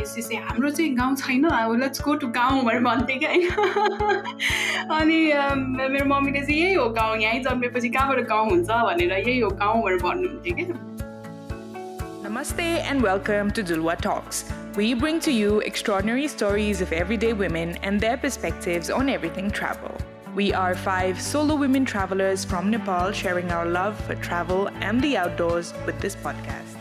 यसै हाम्रो चाहिँ गाउँ छैन लेट्स गो टु गाउँहरू भन्थेँ कि होइन अनि मेरो मम्मीले चाहिँ यही हो गाउँ यहीँ जन्मेपछि कहाँबाट गाउँ हुन्छ भनेर यही हो गाउँहरू भन्नुहुन्थ्यो क्या Namaste and welcome to Duluwa Talks. We bring to you extraordinary stories of everyday women and their perspectives on everything travel. We are five solo women travelers from Nepal sharing our love for travel and the outdoors with this podcast.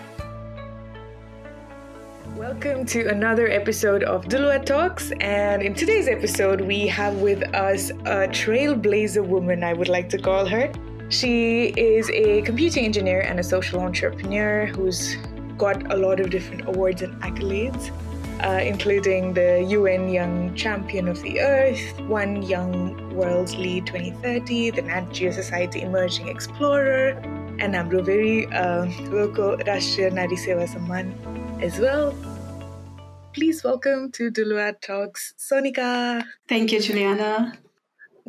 Welcome to another episode of Duluwa Talks. And in today's episode, we have with us a trailblazer woman, I would like to call her. She is a computing engineer and a social entrepreneur who's got a lot of different awards and accolades, uh, including the UN Young Champion of the Earth, One Young World's Lead 2030, the Nat Geo Society Emerging Explorer, and Ambro very uh, local Russian Nari Seva Samman as well please welcome to Duluwa Talks, Sonika. Thank you, Juliana.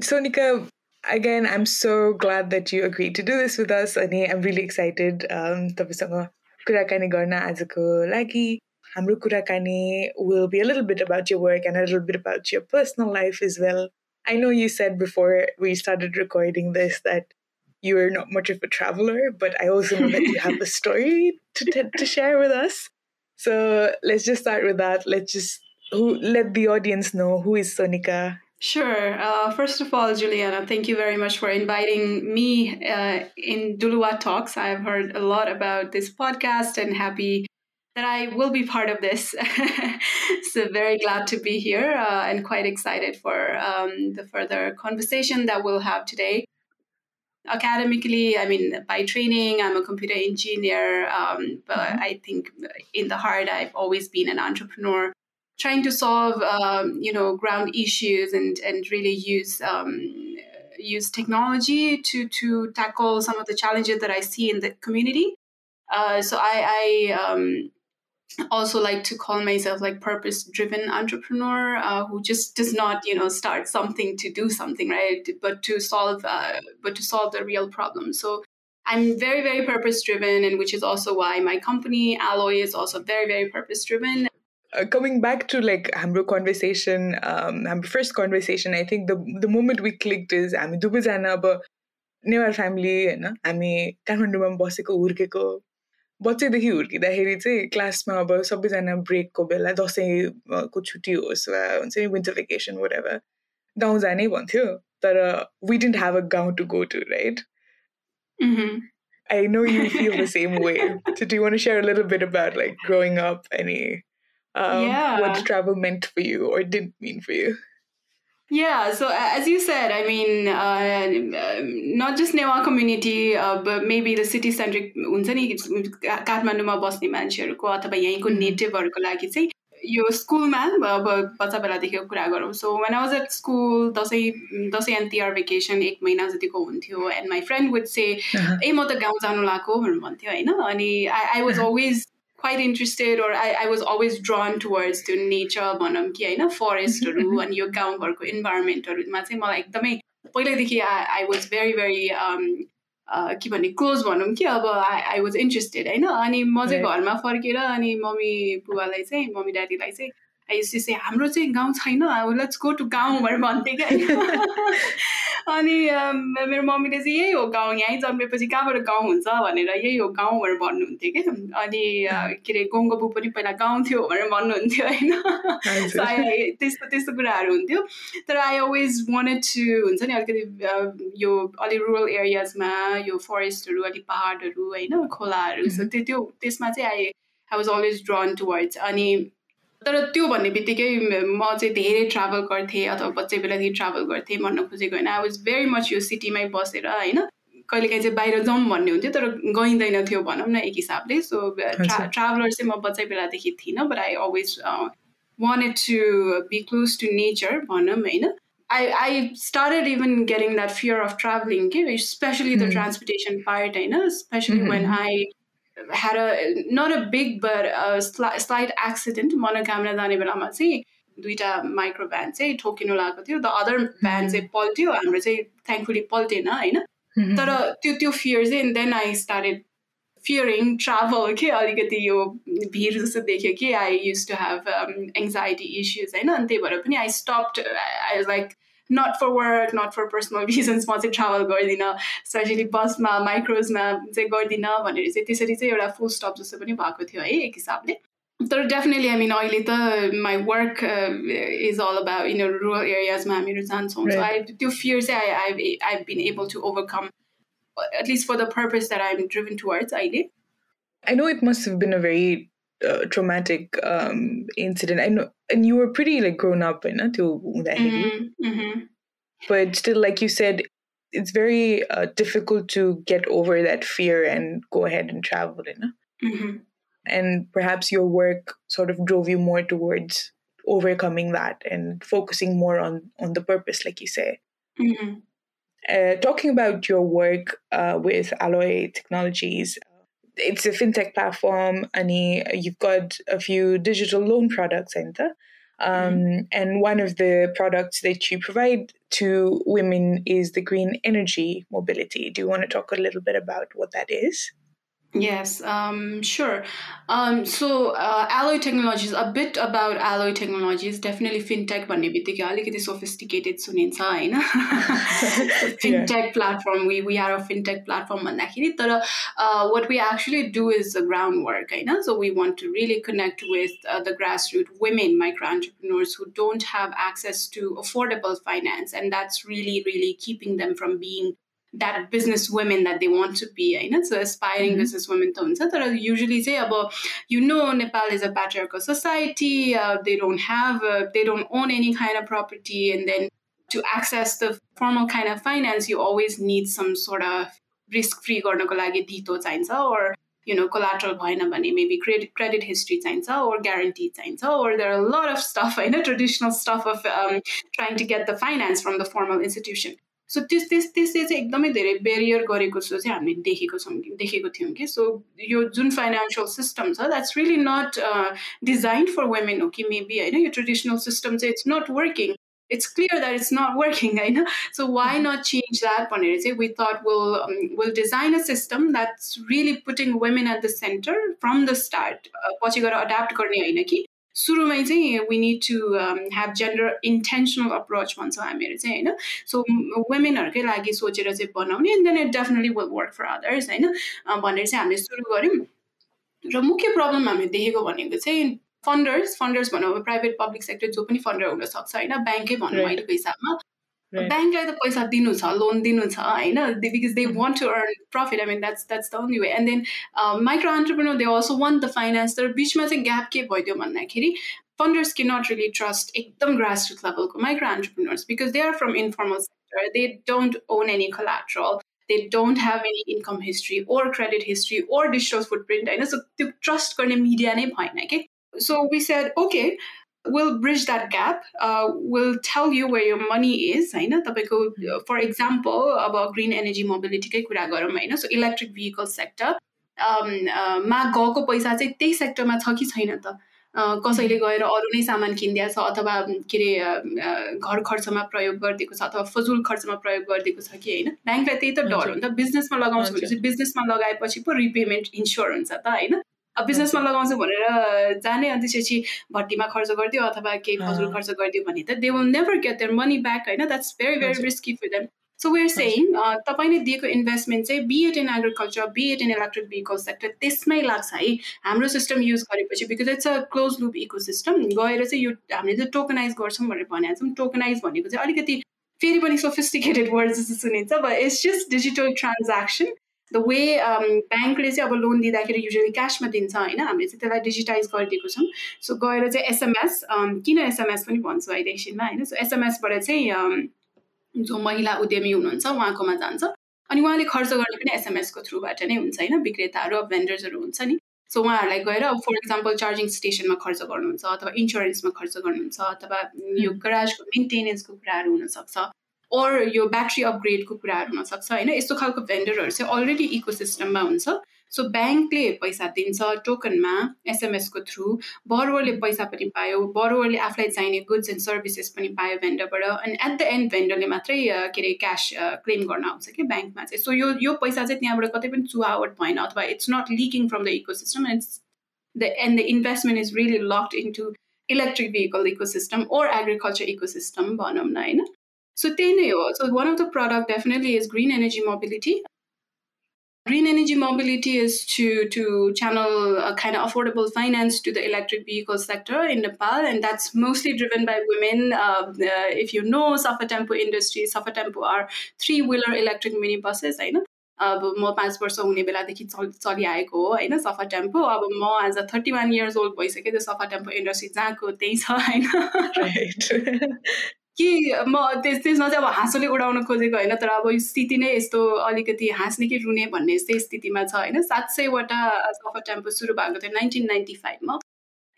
Sonika, again, I'm so glad that you agreed to do this with us, And I'm really excited um, तपाईँसँग कुराकानी गर्न lagi. लागि हाम्रो will be a little bit about your work and a little bit about your personal life as well. I know you said before we started recording this that you are not much of a traveler, but I also know that you have a story to, to share with us. So let's just start with that. Let's just who let the audience know who is Sonika. Sure. Uh, first of all, Juliana, thank you very much for inviting me uh, in Duluwa Talks. I've heard a lot about this podcast and happy that I will be part of this. so very glad to be here uh, and quite excited for um, the further conversation that we'll have today academically, I mean, by training, I'm a computer engineer, um, but mm-hmm. I think in the heart, I've always been an entrepreneur, trying to solve, um, you know, ground issues and and really use um, use technology to to tackle some of the challenges that I see in the community. Uh, so I, I um, also like to call myself like purpose driven entrepreneur uh, who just does not you know start something to do something right? But to solve uh, but to solve the real problem. So i'm very very purpose driven and which is also why my company Aeloi is also very very purpose driven uh, coming back to like Hambro conversation, um, first conversation, I think the the moment we clicked is i हामी दुवैजना अब Newar family होइन हामी काठमाडौँमा बसेको हुर्केको बच्चैदेखि हुर्किँदाखेरि चाहिँ क्लासमा अब सबैजना ब्रेकको बेला दसैँको छुट्टी होस् वा हुन्छ नि विन्टर भेकेसन वाट एभर गाउँ जाने भन्थ्यो तर वी डिन्ट हेभ अ गाउँ to go to right I know you feel the same way. So, do you want to share a little bit about like growing up, any um, yeah. what travel meant for you or didn't mean for you? Yeah, so as you said, I mean, uh, not just Newa community, uh, but maybe the city centric हुन्छ नि काठमाडौँमा बस्ने मान्छेहरूको अथवा यहीँको नेटिभहरूको लागि चाहिँ यो स्कुलमा अब बच्चा बेलादेखिको कुरा गरौँ so one was at school Dashain Dashain and Tihar vacation एक महिना जतिको हुन्थ्यो and my friend would say ए म त गाउँ जानु लगाएको भनेर भन्थ्यो होइन अनि I I was always quite interested or I, I was always drawn towards to nature भनौँ कि होइन फरेस्टहरू अनि यो गाउँघरको इन्भाइरोमेन्टहरूमा चाहिँ मलाई एकदमै पहिल्यैदेखि आई वाज भेरी भेरी के भन्ने क्लोज भनौँ कि अब आई आई वाज इन्ट्रेस्टेड होइन अनि म चाहिँ घरमा फर्केर अनि मम्मी बुबालाई चाहिँ मम्मी ड्याडीलाई चाहिँ यसो हाम्रो चाहिँ गाउँ छैन लेट्स गो टु गाउँ भनेर भन्थेँ क्या अनि मेरो मम्मीले चाहिँ यही हो गाउँ यहीँ जन्मेपछि कहाँबाट गाउँ हुन्छ भनेर यही हो गाउँ भनेर भन्नुहुन्थ्यो क्या। अनि के अरे गङ्गबु पनि पहिला गाउँ थियो भनेर भन्नुहुन्थ्यो होइन? त्यस्तो त्यस्तो कुराहरू हुन्थ्यो। तर आई अलवेज वान्टेड टु हुन्छ नि अलिकति यो अलि रुरल एरियाजमा यो फरेस्टहरू अलिक पाहाडहरू होइन खोलाहरू सो त्यो त्यो त्यसमा चाहिँ I I was always drawn towards अनि तर त्यो भन्ने बित्तिकै म चाहिँ धेरै ट्राभल गर्थेँ अथवा बच्चै बेलादेखि ट्राभल गर्थेँ भन्न खोजेको होइन। आई वाज भेरी मच यो सिटीमै बसेर होइन? कहिलेकाहीँ चाहिँ बाहिर जाउँ भन्ने हुन्थ्यो तर गइँदैन थियो भनौँ न एक हिसाबले। सो ट्रा ट्राभलर चाहिँ म बच्चै बेलादेखि थिइनँ but I always wanted to be close to nature भनौँ होइन? I, I started even getting that fear of traveling, especially the transportation part, I know, especially when I had a not a big but a slight accident Manakamana jane belama chai duita micro van chai tokinu lako thiyo the other mm-hmm. van chai paltyo hamro chai thankfully paltena haina mm-hmm. tara tyo tyo fear chai and then i started fearing travel ke alikati yo bhir jasto dekhyo ke i used to have um, anxiety issues I haina and tei bhara pani i stopped I was like nut for work nut for personal reasons म चाहिँ travel गर्दिनँ specially बसमा माइक्रोजमा चाहिँ गर्दिनँ भनेर चाहिँ त्यसरी चाहिँ एउटा फुल स्टप जस्तो पनि भएको थियो है एक हिसाबले तर डेफिनेटली आई मिन अहिले त my work is all about in rural एरियाजमा हामीहरू जान्छौँ सो आई त्यो फियर चाहिँ I I I been able to overcome at least for the purpose that I am driven towards अहिले I know it must have been a very uh, traumatic um, incident. I know, and you were pretty like grown up, right, to mm-hmm, mm-hmm. but still, like you said, it's very uh, difficult to get over that fear and go ahead and travel. Know? mm-hmm and perhaps your work sort of drove you more towards overcoming that and focusing more on on the purpose like you say mm-hmm. uh, talking about your work uh, with Aeloi technologies it's a fintech platform and you've got a few digital loan products enter um, mm-hmm. and one of the products that you provide to women is the green energy mobility. Do you want to talk a little bit about what that is Yes, um, sure. Um, so uh, Aeloi technologies, a bit about Aeloi technologies, definitely fintech भन्ने it is sophisticated, sophisticated सुनिन्छ होइन fintech platform, we, we are a fintech platform uh, what we actually do is the groundwork know, so we want to really connect with uh, the grassroots women micro-entrepreneurs who don't have access to affordable finance and that's really really keeping them from being that business women that they want to be होइन सो aspiring business women त हुन्छ तर usually चाहिँ अब you know Nepal is a patriarchal society uh, they don't have uh, they don't own any kind of property and then to access the formal kind of finance you always need some sort of risk free गर्नको लागि धितो चाहिन्छ or you know collateral भएन भने maybe credit credit history चाहिन्छ or guarantee चाहिन्छ or there are a lot of stuff होइन traditional stuff of um, trying to get the finance from the formal institution सो त्यस त्यस त्यसले चाहिँ एकदमै धेरै बेरियर गरेको जस्तो चाहिँ हामीले देखेको छौँ देखेको थियौँ कि। सो यो जुन फाइनेन्सियल सिस्टम छ that's really not design for women हो कि मेबी होइन? यो ट्रेडिसनल सिस्टम चाहिँ it's not working it's clear that it's not working होइन? So why not change that भनेर चाहिँ we thought will will design a system that's really putting women at the centre from the start पछि गएर adapt गर्ने होइन कि? सुरुमै चाहिँ we need to have gender intentional approach भन्छौँ हामीहरू चाहिँ होइन? सो वुमेनहरूकै लागि सोचेर चाहिँ बनाउने and then it definitely will work for others होइन? भनेर चाहिँ हामीले सुरु गऱ्यौँ। र मुख्य प्रब्लम हामीले देखेको भनेको चाहिँ फन्डर्स फन्डर्स भनौँ प्राइभेट पब्लिक सेक्टर जो पनि फन्डर हुनसक्छ होइन? ब्याङ्कै भनौँ अहिलेको हिसाबमा। ब्याङ्कलाई त पैसा दिनु छ लोन दिनु छ होइन because they want to earn profit I mean that's that's the only way and then micro entrepreneur they also want the finance तर बिचमा चाहिँ ग्याप के भइदियो भन्दाखेरि फन्डर्स के नट रियली ट्रस्ट एकदम ग्रास रुट लेभलको micro entrepreneurs because they are from informal sector they don't own any collateral they don't have any income history or credit history or digital footprint होइन so त्यो trust गर्ने media नै भएन कि so we said okay will bridge that gap uh, will tell you where your money is होइन? तपाईँको for example अब green energy मोबिलिटीकै कुरा गरौँ होइन? सो इलेक्ट्रिक भेहिकल सेक्टर मा गएको पैसा चाहिँ त्यही सेक्टरमा छ कि छैन त? कसैले गएर अरू नै सामान किनिदिएको छ अथवा के अरे घर खर्चमा प्रयोग गरिदिएको छ अथवा फजुल खर्चमा प्रयोग गरिदिएको छ कि होइन? ब्याङ्कलाई त्यही त डर हो नि त। बिजनेसमा लगाउँछु भने चाहिँ बिजनेसमा लगाएपछि पो रिपेमेन्ट इन्स्योर हुन्छ त होइन? बिजनेसमा लगाउँछु भनेर जाने अनि त्यसपछि भट्टीमा खर्च गरिदियो अथवा केही फजुल खर्च गरिदियो भने त they will never get their money back होइन? That's very very risky for them so we're saying तपाईँले दिएको इन्भेस्टमेन्ट चाहिँ be it in agriculture be it in electric vehicle sector त्यसमै लाग्छ है। हाम्रो सिस्टम युज गरेपछि because it's a close loop ecosystem गएर चाहिँ यो हामीले चाहिँ टोकनाइज गर्छौँ भनेर भनेको छौँ। टोकनाइज भनेको चाहिँ अलिकति फेरि पनि सोफिस्टिकेटेड वर्ड जस्तो सुनिन्छ but it's just digital transaction the way ब्याङ्कले चाहिँ अब लोन दिँदाखेरि युजली क्यासमा दिन्छ होइन हामीले चाहिँ त्यसलाई डिजिटाइज गरिदिएको छौँ। सो गएर चाहिँ एसएमएस um, किन एसएमएस पनि भन्छु अहिले एकछिनमा होइन। सो एसएमएसबाट चाहिँ um, जो महिला उद्यमी हुनुहुन्छ उहाँकोमा जान्छ। अनि उहाँले खर्च गर्ने पनि एसएमएसको थ्रुबाट नै हुन्छ होइन विक्रेताहरू अब भेन्डर्सहरू हुन्छ नि। सो उहाँहरूलाई गएर अब फर इक्जाम्पल चार्जिङ स्टेसनमा खर्च गर्नुहुन्छ अथवा इन्सुरेन्समा खर्च गर्नुहुन्छ अथवा यो गराजको मेन्टेनेन्सको कुराहरू हुनसक्छ। ओर यो ब्याट्री अपग्रेडको कुराहरू हुनसक्छ होइन? यस्तो खालको भेन्डरहरू चाहिँ अलरेडी इको सिस्टममा हुन्छ। सो ब्याङ्कले पैसा दिन्छ टोकनमा एसएमएसको थ्रु बरुवरले पैसा पनि पायो बरुवरले आफूलाई चाहिने गुड्स एन्ड सर्भिसेस पनि पायो भेन्डरबाट अनि एट द एन्ड भेन्डरले मात्रै के अरे क्यास क्लेम गर्न आउँछ कि ब्याङ्कमा चाहिँ। सो यो यो पैसा चाहिँ त्यहाँबाट कतै पनि चुहावट भएन अथवा it's not leaking from the ecosystem and the and the investment is really locked into electric vehicle ecosystem or agriculture ecosystem भनौँ न होइन? सो त्यही नै हो सो one of the product definitely is green energy mobility Green energy mobility is to, to channel a kind of affordable finance to the electric vehicle sector in Nepal, and that's mostly driven by women. Uh, uh, if you know Safa Tempo industry, Safa Tempo are three-wheeler electric minibuses, होइन अब म पाँच वर्ष हुने बेलादेखि चल चलिआएको हो होइन सफा टेम्पो अब म as a thirty one years old भइसक्यो त्यो सफा टेम्पो इन्डस्ट्री जहाँको त्यही छ होइन कि म त्यस त्यसमा चाहिँ अब हाँसोले उडाउन खोजेको होइन तर अब स्थिति नै यस्तो अलिकति हाँस्ने कि रुने भन्ने यस्तै स्थितिमा छ होइन। सात सयवटा सफर टेम्पो सुरु भएको थियो नाइन्टिन नाइन्टी फाइभमा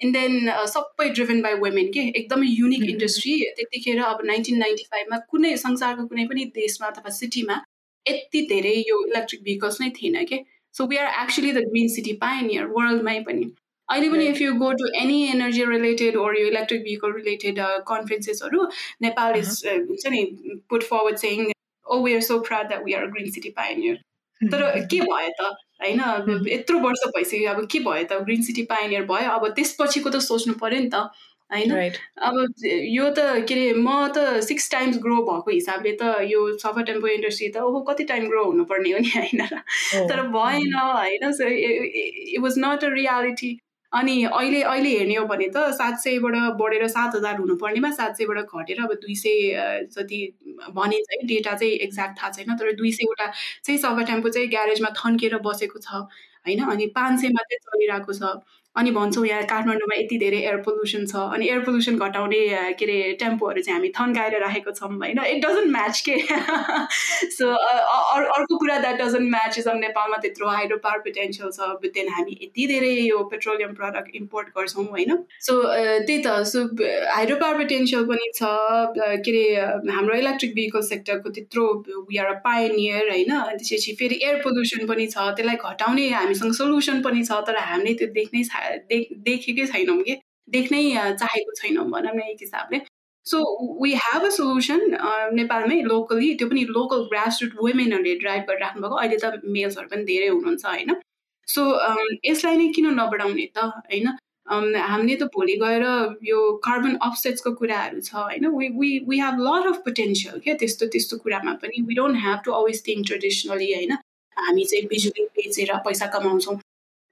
एन्ड देन सबै ड्रिभन बाई वुमेन के? एकदमै युनिक इन्डस्ट्री त्यतिखेर अब नाइन्टिन नाइन्टी फाइभमा कुनै संसारको कुनै पनि देशमा अथवा सिटीमा यति धेरै यो इलेक्ट्रिक भेहिकल्स नै थिएन के? So we are actually the green city pioneer वर्ल्डमै पनि। अहिले पनि if you go to any energy related or यो इलेक्ट्रिक भेहिकल रिलेटेड कन्फरेन्सेसहरू नेपाल इज हुन्छ नि put forward saying oh we are so proud that we are green city pioneer तर के भयो त होइन mm-hmm. यत्रो वर्ष भइसक्यो अब के भयो त ग्रिन सिटी पाइनियर भयो अब त्यसपछिको त सोच्नु पऱ्यो नि त होइन अब यो त के अरे म त सिक्स टाइम्स ग्रो भएको हिसाबले त यो सफर टेम्पो इन्डस्ट्री त ओहो कति टाइम ग्रो हुनुपर्ने हो नि होइन oh, तर भएन mm-hmm. होइन so it was not a reality अनि अहिले अहिले हेर्ने हो भने त सात सयबाट बढेर सात हजार हुनुपर्नेमा सात सयबाट घटेर अब दुई सय जति भनिन्छ है डेटा चाहिँ एक्ज्याक्ट थाहा छैन तर दुई सयवटा चाहिँ सफा टेम्पो चाहिँ ग्यारेजमा थन्केर बसेको छ होइन? अनि पाँच सयमा चाहिँ चलिरहेको छ। अनि भन्छौँ यहाँ काठमाडौँमा यति धेरै एयर पोल्युसन छ अनि एयर पोल्युसन घटाउने के अरे टेम्पोहरू चाहिँ हामी थन्काएर राखेको छौँ होइन? इट डजन्ट म्याच के? सो अर्को कुरा द्याट डजन्ट म्याच इज अब नेपालमा त्यत्रो हाइड्रो पावर पोटेन्सियल छ देन हामी यति धेरै यो पेट्रोलियम प्रडक्ट इम्पोर्ट गर्छौँ होइन? सो त्यही त। सो हाइड्रो पावर पोटेन्सियल पनि छ के अरे हाम्रो इलेक्ट्रिक भेहिकल सेक्टरको त्यत्रो वी आर अ पायनियर होइन? त्यसपछि फेरि एयर पोल्युसन पनि छ त्यसलाई घटाउने हामीसँग सोल्युसन पनि छ तर हामीले त्यो देख्नै देखेकै छैनौँ कि। देख्नै चाहेको छैनौँ भनौँ न एक हिसाबले। So we have a solution नेपालमै लोकली त्यो पनि लोकल ग्रास रुट वुमेनहरूले ड्राइभ गरिराख्नु भएको अहिले त मेल्सहरू पनि धेरै हुनुहुन्छ होइन? सो यसलाई नै किन नबढाउने त होइन? हामीले त भोलि गएर यो कार्बन अफसेट्सको कुराहरू छ होइन? We we have lot of potential क्या? त्यस्तो त्यस्तो कुरामा पनि we don't have to always think traditionally होइन? हामी चाहिँ बिजुली बेचेर पैसा कमाउँछौँ।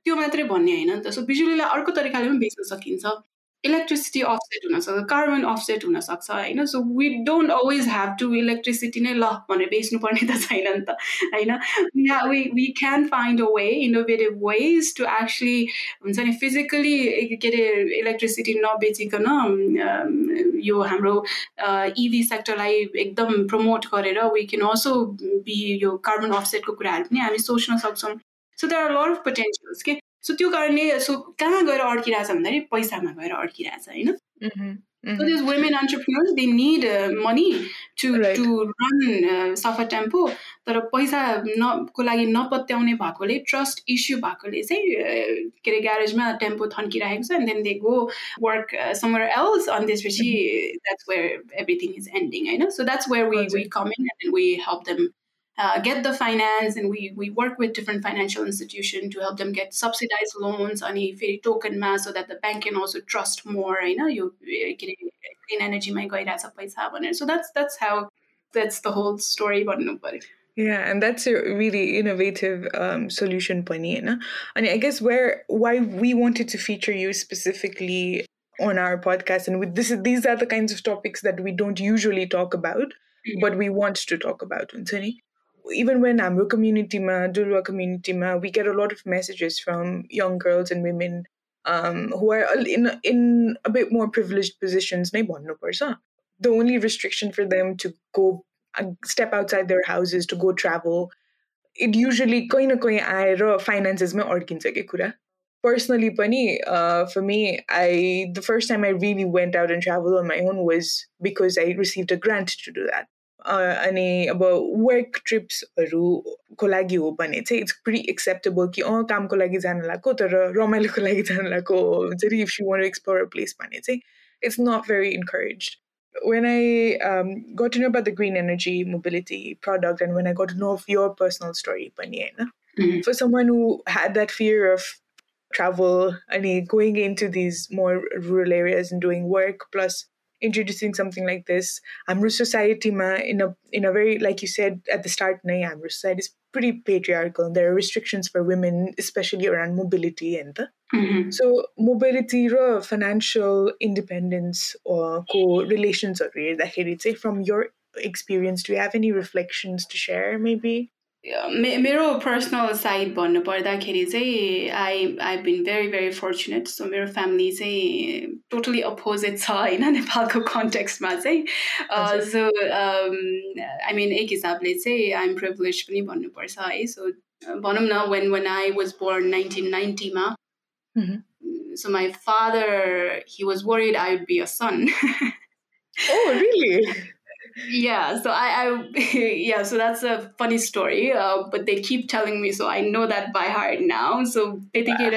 त्यो मात्रै भन्ने होइन नि त। सो बिजुलीलाई अर्को तरिकाले पनि बेच्न सकिन्छ। इलेक्ट्रिसिटी अफसेट हुनसक्छ कार्बन अफसेट हुनसक्छ होइन? So we don't always have to electricity नै ल भनेर बेच्नुपर्ने त छैन नि त होइन? We can find a way innovative ways to actually हुन्छ नि फिजिकली के अरे इलेक्ट्रिसिटी नबेचिकन यो हाम्रो इभी सेक्टरलाई एकदम प्रमोट गरेर वी क्यान अल्सो बी यो कार्बन अफसेटको कुराहरू पनि हामी सोच्न सक्छौँ। So there are lot of potentials के सो त्यो कारणले सो कहाँ गएर अड्किरहेछ भन्दाखेरि पैसामा गएर अड्किरहेछ होइन So these women entrepreneurs, they need uh, money to right. to run uh, Safa Tempo. तर पैसा न को लागि नपत्याउने भएकोले ट्रस्ट इस्यु भएकोले चाहिँ के अरे ग्यारेजमा टेम्पो थन्किरहेको छ and then they go work somewhere else अनि त्यसपछि that's where everything is ending होइन so that's where we we come in and we help them uh, get the finance and we, we work with different financial institutions to help them get subsidized loans on a very token mass so that the bank can also trust more you know you clean energy my guide as a place have on it so that's that's how that's the whole story about nobody yeah, and that's a really innovative um, solution, Pani. And I guess where why we wanted to feature you specifically on our podcast, and with this, these are the kinds of topics that we don't usually talk about, mm-hmm. but we want to talk about, Anthony even when Amro community ma, Duluwa community ma, we get a lot of messages from young girls and women um, who are in in a bit more privileged positions. The only restriction for them to go uh, step outside their houses to go travel, it usually कोही न कोही finances personally pani uh, for me i the first time i really went out and traveled on my own was because i received a grant to do that. अनि अब work ट्रिप्सहरूको लागि हो भने चाहिँ it's pre acceptable कि अँ कामको लागि जान लागेको तर रमाइलोको लागि जान लागेको हुन्छ नि if you one explore place भने चाहिँ it's not very encourage when I um, got to know about the green energy mobility product and when I got to know of your personal story, mm-hmm. for someone who had that fear of travel and going into these more rural areas and doing work plus introducing something like this. Amru society ma in a in a very like you said at the start, nay Amru society is pretty patriarchal. There are restrictions for women, especially around mobility and the mm-hmm. so mobility or financial independence or co relations or from your experience. Do you have any reflections to share maybe? मेरो personal side भन्नु पर्दाखेरि चाहिँ I I bin very very fortunate सो मेरो family चाहिँ totally opposite छ होइन नेपालको कन्टेक्स्टमा चाहिँ सो आई मिन एक हिसाबले चाहिँ आइएम प्रिभिलेज पनि भन्नुपर्छ है सो भनौँ न when when I was born nineteen नाइन्टीमा so my father he was worried i would be a son oh really Yeah so i i yeah so that's a funny story uh, but they keep telling me so i know that by heart now so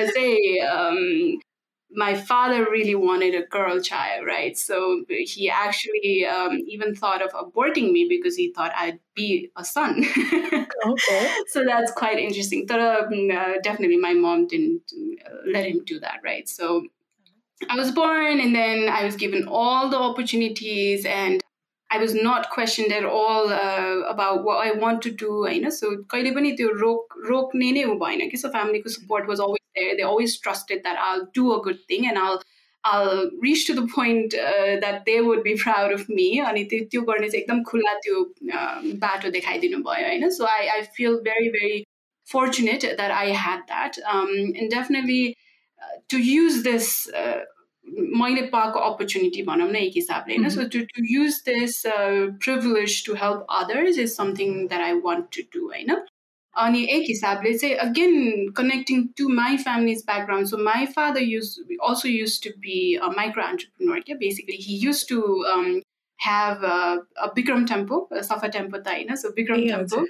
wow. say um my father really wanted a girl child, right? So he actually um, even thought of aborting me because he thought I'd be a son. okay. So that's quite interesting. But um, uh, definitely, my mom didn't uh, let him do that, right? So I was born, and then I was given all the opportunities and I was not questioned at all uh, about what I want to do होइन सो कहिले पनि त्यो रोक रोक्ने नै भएन कि सो फ्यामिलीको support was always there they always trusted that all do a good thing and all I'll reach to the point uh, that they would be proud of me अनि त्यो त्यो गर्ने चाहिँ एकदम खुला त्यो बाटो देखाइदिनु भयो होइन so I I feel very very fortunate that I had that. Um, and definitely uh, to use this uh, मैले पाएको अपर्च्युनिटी भनौँ न एक हिसाबले होइन so to to use this privilege to help others is something that I want to do होइन अनि एक हिसाबले चाहिँ again connecting to my family's background so my father use also use to be micro entrepreneur क्या basically he use to have uh, a Bikram temple, a Safa temple, होइन so Bikram yeah, temple.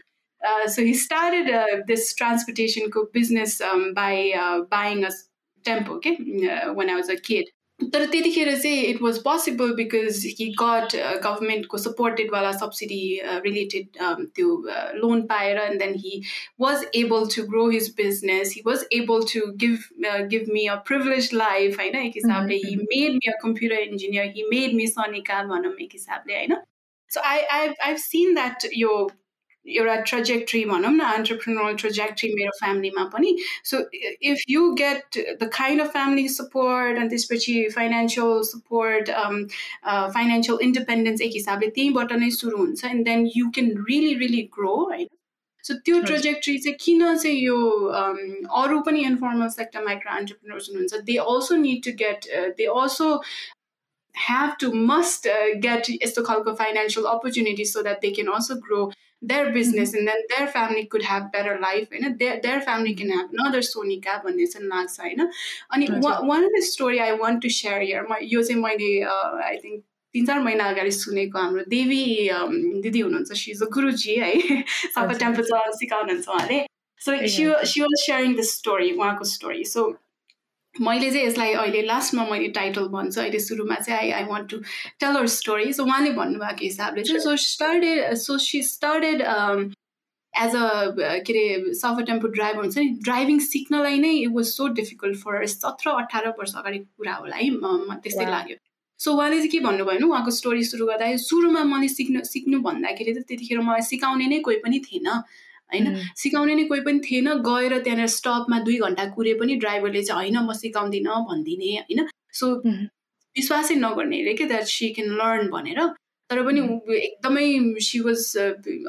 Uh, so he started uh, this transportation business um, by uh, buying a temple, okay, uh, when I was a kid. तर त्यतिखेर चाहिँ it was possible because he got गभर्मेन्टको supported वाला subsidy related त्यो loan पाएर and then he was able to grow his business he was able to give give me a privilege life होइन एक हिसाबले he made me a computer engineer he made me Sanika भनौँ एक हिसाबले होइन so I I I sin that यो एउटा trajectory भनौँ न एन्टरप्रिनल ट्रजेक्ट्री मेरो फ्यामिलीमा पनि so if you get the kind of family support अनि त्यसपछि फाइनेन्सियल सपोर्ट फाइनेन्सियल इन्डिपेन्डेन्स एक हिसाबले त्यहीँबाट नै सुरु हुन्छ and then you can really really grow होइन सो त्यो ट्रजेक्ट्री चाहिँ किन चाहिँ यो अरू पनि इन्फर्मल सेक्टर माइक्रो एन्टरप्रिनर्स हुनुहुन्छ they also need to get they also have to must uh, get यस्तो खालको financial opportunities so that they can also grow their business and then their family could have better life होइन their, their family can have another Sonika भन्ने चाहिँ लाग्छ होइन अनि one of the story I want to share here म यो चाहिँ मैले I think तिन चार महिना अगाडि सुनेको हाम्रो देवी दिदी हुनुहुन्छ सी इज अ गुरुजी है सबै टेम्पल सिकाउनुहुन्छ उहाँले so C C was sharing the story उहाँको स्टोरी सो मैले चाहिँ यसलाई अहिले लास्टमा मैले टाइटल भन्छु। अहिले सुरुमा चाहिँ I I want to tell her story so उहाँले भन्नुभएको हिसाबले चाहिँ so started so she started as a के अरे सफर टेम्पो ड्राइभर हुन्छ नि। ड्राइभिङ सिक्नलाई नै it was so difficult for सत्र अठार वर्ष अगाडिको कुरा होला है त्यस्तै लाग्यो। सो उहाँले चाहिँ के भन्नुभयो भने उहाँको स्टोरी सुरु गर्दा सुरुमा मैले सिक्नु सिक्नु भन्दाखेरि चाहिँ त्यतिखेर मलाई सिकाउने नै कोही पनि थिएन। होइन? सिकाउने नै कोही पनि थिएन। गएर त्यहाँनिर स्टपमा दुई घन्टा कुरे पनि ड्राइभरले चाहिँ होइन म सिकाउँदिनँ भनिदिने होइन? सो विश्वासै नगर्नेले के द्याट सी क्यान लर्न भनेर। तर पनि एकदमै सी वाज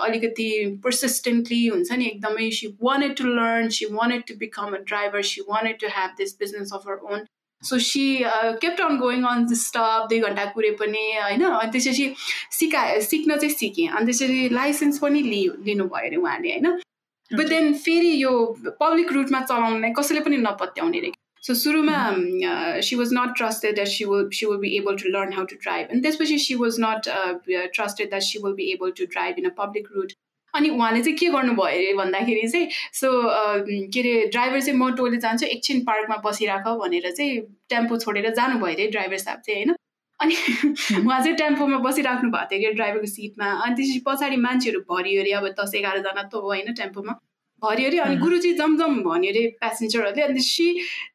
अलिकति पर्सिस्टेन्टली हुन्छ नि एकदमै she wanted to learn she wanted to become a driver she wanted to have this business of her own so she kept on going on the stop दुई घन्टा कुरे पनि होइन अनि त्यसपछि सिकाए सिक्न चाहिँ सिकेँ अनि त्यसरी लाइसेन्स पनि लियो लिनुभयो अरे उहाँले होइन बट देन फेरि यो पब्लिक रुटमा चलाउनलाई कसैले पनि नपत्याउने रे सो सुरुमा she was not trusted that she will she will be able to learn how to drive अनि त्यसपछि she was not trusted that she will be able to drive in a public route अनि उहाँले चाहिँ के गर्नुभयो अरे भन्दाखेरि चाहिँ सो के अरे ड्राइभर चाहिँ म टोइलेट जान्छु एकछिन पार्कमा बसिराख भनेर चाहिँ टेम्पो छोडेर जानुभयो अरे ड्राइभर साहब चाहिँ होइन? अनि उहाँ चाहिँ टेम्पोमा बसिराख्नु भएको थियो कि ड्राइभरको सिटमा। अनि त्यसपछि पछाडि मान्छेहरू भरियो अरे अब दस एघारजना त हो होइन टेम्पोमा। भर्यो अरे अनि गुरुजी जमजम भन्यो अरे प्यासेन्जरहरूले। अनि she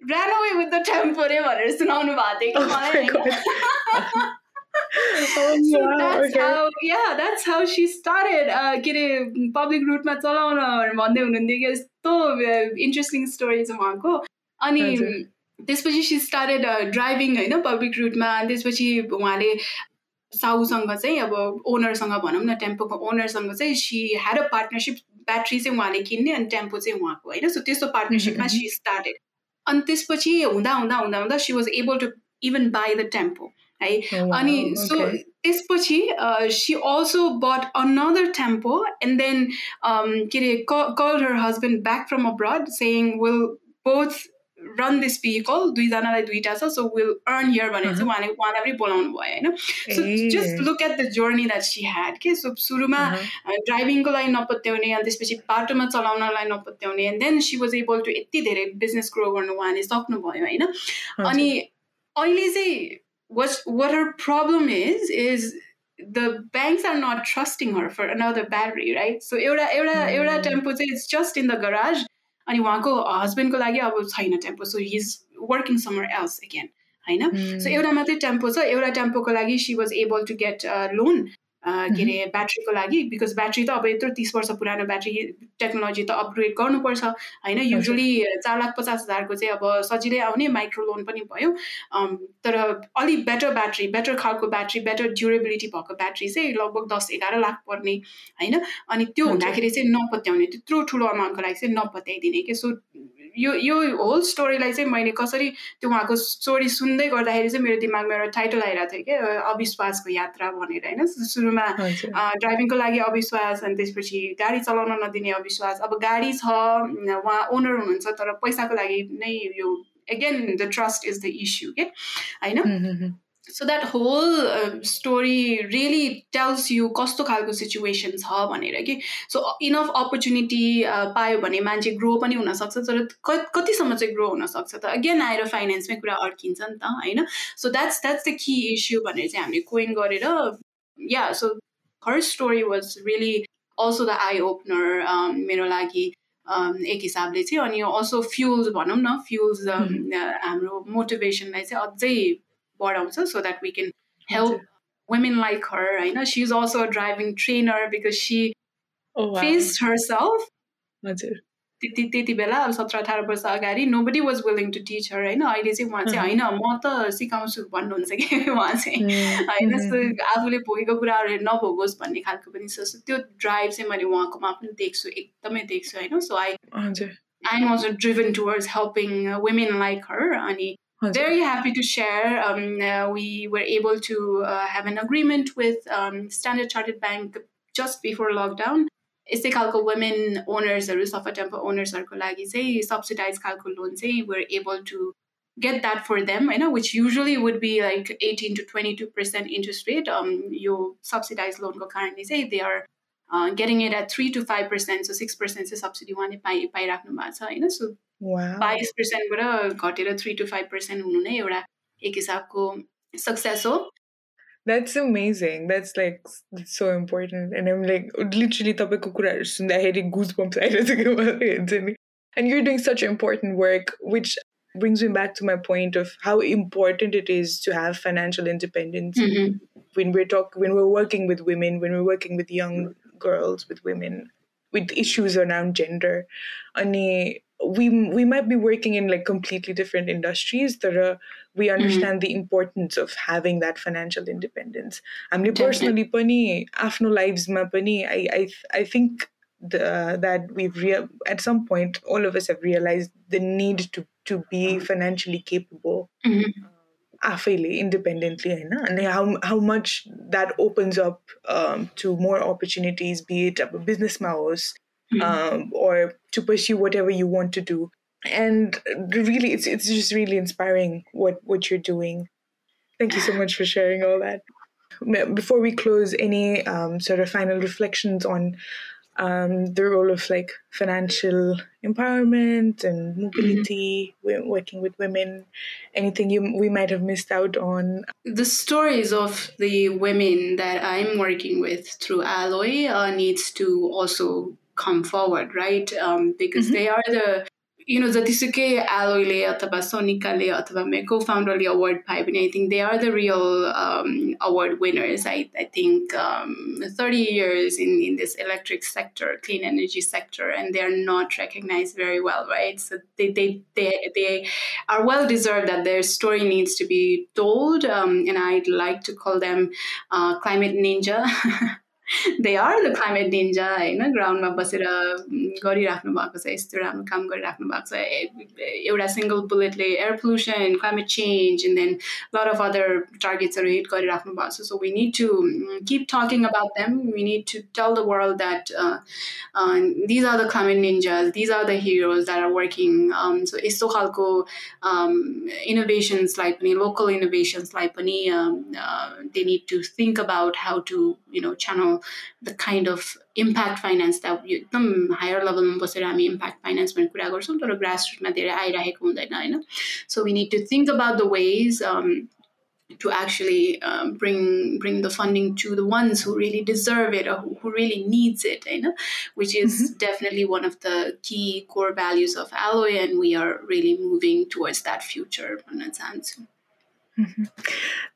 ran away with the tempo अरे भनेर सुनाउनु भएको थियो कि मलाई so that's how yeah that's how she started के अरे पब्लिक रुटमा चलाउन भन्दै हुनुहुन्थ्यो कि यस्तो इन्ट्रेस्टिङ स्टोरी छ उहाँको। अनि त्यसपछि सी स्टार्टेड ड्राइभिङ होइन पब्लिक रुटमा अनि त्यसपछि उहाँले साउसँग चाहिँ अब ओनरसँग भनौँ न टेम्पोको ओनरसँग चाहिँ she had a partnership battery चाहिँ उहाँले किन्ने अनि टेम्पो चाहिँ उहाँको होइन। सो त्यस्तो पार्टनरसिपमा सी स्टार्टेड अनि त्यसपछि हुँदा हुँदा हुँदा हुँदा she was able to even buy the tempo. है अनि सो त्यसपछि she also bought another tempo and then के अरे call her husband back from abroad saying will both run this vehicle दुईजनालाई दुइटा छ सो विल अर्न हियर भनेर चाहिँ उहाँले उहाँलाई पनि बोलाउनु भयो होइन? So just look at the journey that she had के सो सुरुमा ड्राइभिङको लागि नपत्याउने अनि त्यसपछि बाटोमा चलाउनलाई नपत्याउने and then she was able to यति धेरै बिजनेस ग्रो गर्नु उहाँले सक्नुभयो होइन? अनि अहिले चाहिँ what what her problem is is the banks are not trusting her for another battery, right? So एउटा एउटा एउटा टेम्पो चाहिँ it's just in the garage अनि उहाँको हस्बेन्डको लागि अब छैन tempo so he is working summer else again होइन सो एउटा मात्रै टेम्पो छ एउटा टेम्पोको लागि सी was able to get loan के अरे ब्याट्रीको लागि बिकज ब्याट्री त अब यत्रो तिस वर्ष पुरानो ब्याट्री टेक्नोलोजी त अपग्रेड गर्नुपर्छ। होइन युजली चार लाख पचास हजारको चाहिँ अब सजिलै आउने माइक्रो लोन पनि भयो। तर अलिक बेटर ब्याट्री बेटर खालको ब्याट्री बेटर ड्युरेबिलिटी भएको ब्याट्री चाहिँ लगभग दस एघार लाख पर्ने होइन? अनि त्यो हुँदाखेरि चाहिँ नपत्याउने त्यत्रो ठुलो अमाउन्टको लागि चाहिँ नपत्याइदिने कि? सो यो यो होल स्टोरीलाई चाहिँ मैले कसरी त्यो उहाँको स्टोरी सुन्दै गर्दाखेरि चाहिँ मेरो दिमागमा एउटा टाइटल आइरहेको थियो कि अविश्वासको यात्रा भनेर होइन? सुरुमा ड्राइभिङको लागि अविश्वास अनि त्यसपछि गाडी चलाउन नदिने अविश्वास। अब गाडी छ उहाँ ओनर हुनुहुन्छ तर पैसाको लागि नै यो again the trust is the issue के? होइन? So that whole story really tells you कस्तो खालको सिचुएसन छ भनेर कि सो इनफ अपर्च्युनिटी पायो भने मान्छे ग्रो पनि हुनसक्छ तर कतिसम्म चाहिँ ग्रो हुनसक्छ त अगेन आएर फाइनेन्समै कुरा अड्किन्छ नि त होइन so that's that's the key issue भनेर चाहिँ हामीले कोइन गरेर या so her story was really also the eye opener मेरो लागि एक हिसाबले चाहिँ अनि अल्सो फ्युल्स भनौँ न फ्युल्स हाम्रो मोटिभेसनलाई चाहिँ अझै बढाउँछ so that we can help women like her I know she's also a driving trainer because she oh, wow. faced herself त्यति त्यति बेला अब सत्र अठार वर्ष अगाडि nobody was willing to teach her होइन अहिले चाहिँ उहाँ चाहिँ होइन म त सिकाउँछु भन्नुहुन्छ कि उहाँ चाहिँ होइन सो आफूले भोगेको कुराहरू नभोगोस् भन्ने खालको पनि छ सो त्यो ड्राइभ चाहिँ मैले उहाँकोमा पनि देख्छु एकदमै देख्छु होइन so I I am also driven towards helping women like her अनि very happy to share. Um, uh, we were able to uh, have an agreement with um, Standard Chartered Bank just before lockdown. यस्तै खालको women ओनर्सहरू सफा tempo ओनर्सहरूको लागि चाहिँ subsidise खालको loan चाहिँ where able to get that for them, you know, which usually would be like 18 to 22% interest rate. Um, your subsidized loan go currently say they are uh, getting it at 3 to 5%, so 6% is subsidy one पाइराख्नु भएको छ होइन सो बाइस पर्सेन्टबाट घटेर three to five percent हुनु नै एउटा एक हिसाबको success हो That's amazing. That's like that's so important. And I'm like literally तपाईँको कुराहरू सुन्दाखेरि goosebumps आइरहेको And you're doing such important work, which brings me back to my point of how important it is to have financial independence mm-hmm. when we're talk when we're working with women, when we're working with young girls, with women, with issues around gender. Ani we we might be working in like completely different industries that uh, we mm-hmm. understand mm-hmm. the importance of having that financial independence I mean personally pani afno lives ma pani I I I think the, that we've real at some point all of us have realized the need to to be financially capable mm-hmm. Independently and how how much that opens up um, to more opportunities be it a business mouse mm-hmm. um, or to pursue whatever you want to do. and really, it's it's just really inspiring what what you're doing. Thank you so much for sharing all that. Before we close, any um, sort of final reflections on um, the role of like financial empowerment and mobility, mm-hmm. working with women, anything you we might have missed out on. The stories of the women that I'm working with through Aeloi uh, needs to also come forward, right? Um, because mm-hmm. they are the you know, Zatisuke Aeloi Le Ottawa Sonika Le Ottawa my co-founder Le Award Pipe, and I think they are the real um, award winners. I think um, 30 years in, this electric sector, clean energy sector, and they're not recognized very well, right? So they they they, they are well deserved that their story needs to be told. Um, and I'd like to call them uh, climate ninja. They are the climate ninja होइन ग्राउन्डमा बसेर गरिराख्नु भएको छ यस्तो राम्रो काम गरिराख्नु भएको छ एउटा single बुलेटले air pollution climate change and then lot of other टार्गेट्सहरू hit गरिराख्नु भएको छ so we need to keep talking about them we need to tell the world that these are the climate dangers these are the heroes that are working so यस्तो खालको इनोभेसन्सलाई पनि local इनोभेसन्सलाई पनि they need to think about how to you know channel the kind of impact finance that you यो एकदम higher लेभलमा बसेर हामी इम्प्याक्ट फाइनेन्स भन्ने कुरा गर्छौँ तर ग्रासरुटमा धेरै आइरहेको हुँदैन होइन? So we to to think about the ways to actually uh, bring bring the funding to the ones who really deserve it or who, who really needs it you know which is mm-hmm. definitely one of the key core values of Aeloi and we are really moving towards that future on Mm-hmm.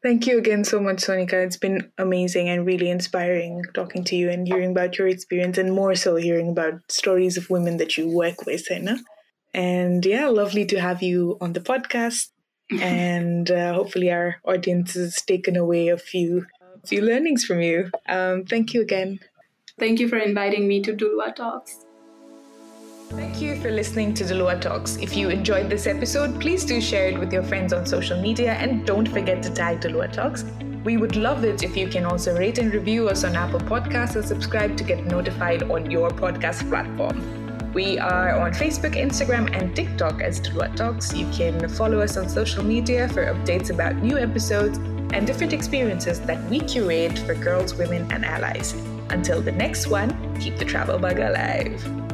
Thank you again so much, Sonika. It's been amazing and really inspiring talking to you and hearing about your experience, and more so hearing about stories of women that you work with, Hena. And yeah, lovely to have you on the podcast. and uh, hopefully, our audience has taken away a few few learnings from you. Um, thank you again. Thank you for inviting me to Duluwa Talks. Thank you for listening to Duluwa Talks. If you enjoyed this episode, please do share it with your friends on social media and don't forget to tag Duluwa Talks. We would love it if you can also rate and review us on Apple Podcasts and subscribe to get notified on your podcast platform. We are on Facebook, Instagram, and TikTok as Duluwa Talks. You can follow us on social media for updates about new episodes and different experiences that we curate for girls, women, and allies. Until the next one, keep the travel bug alive.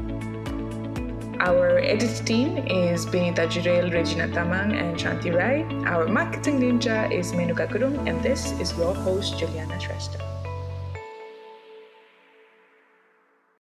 Our edit team is Benita Jurel, Regina Tamang, and Shanti Rai. Our marketing ninja is Menuka Kurum, and this is your host, Juliana Shrestha.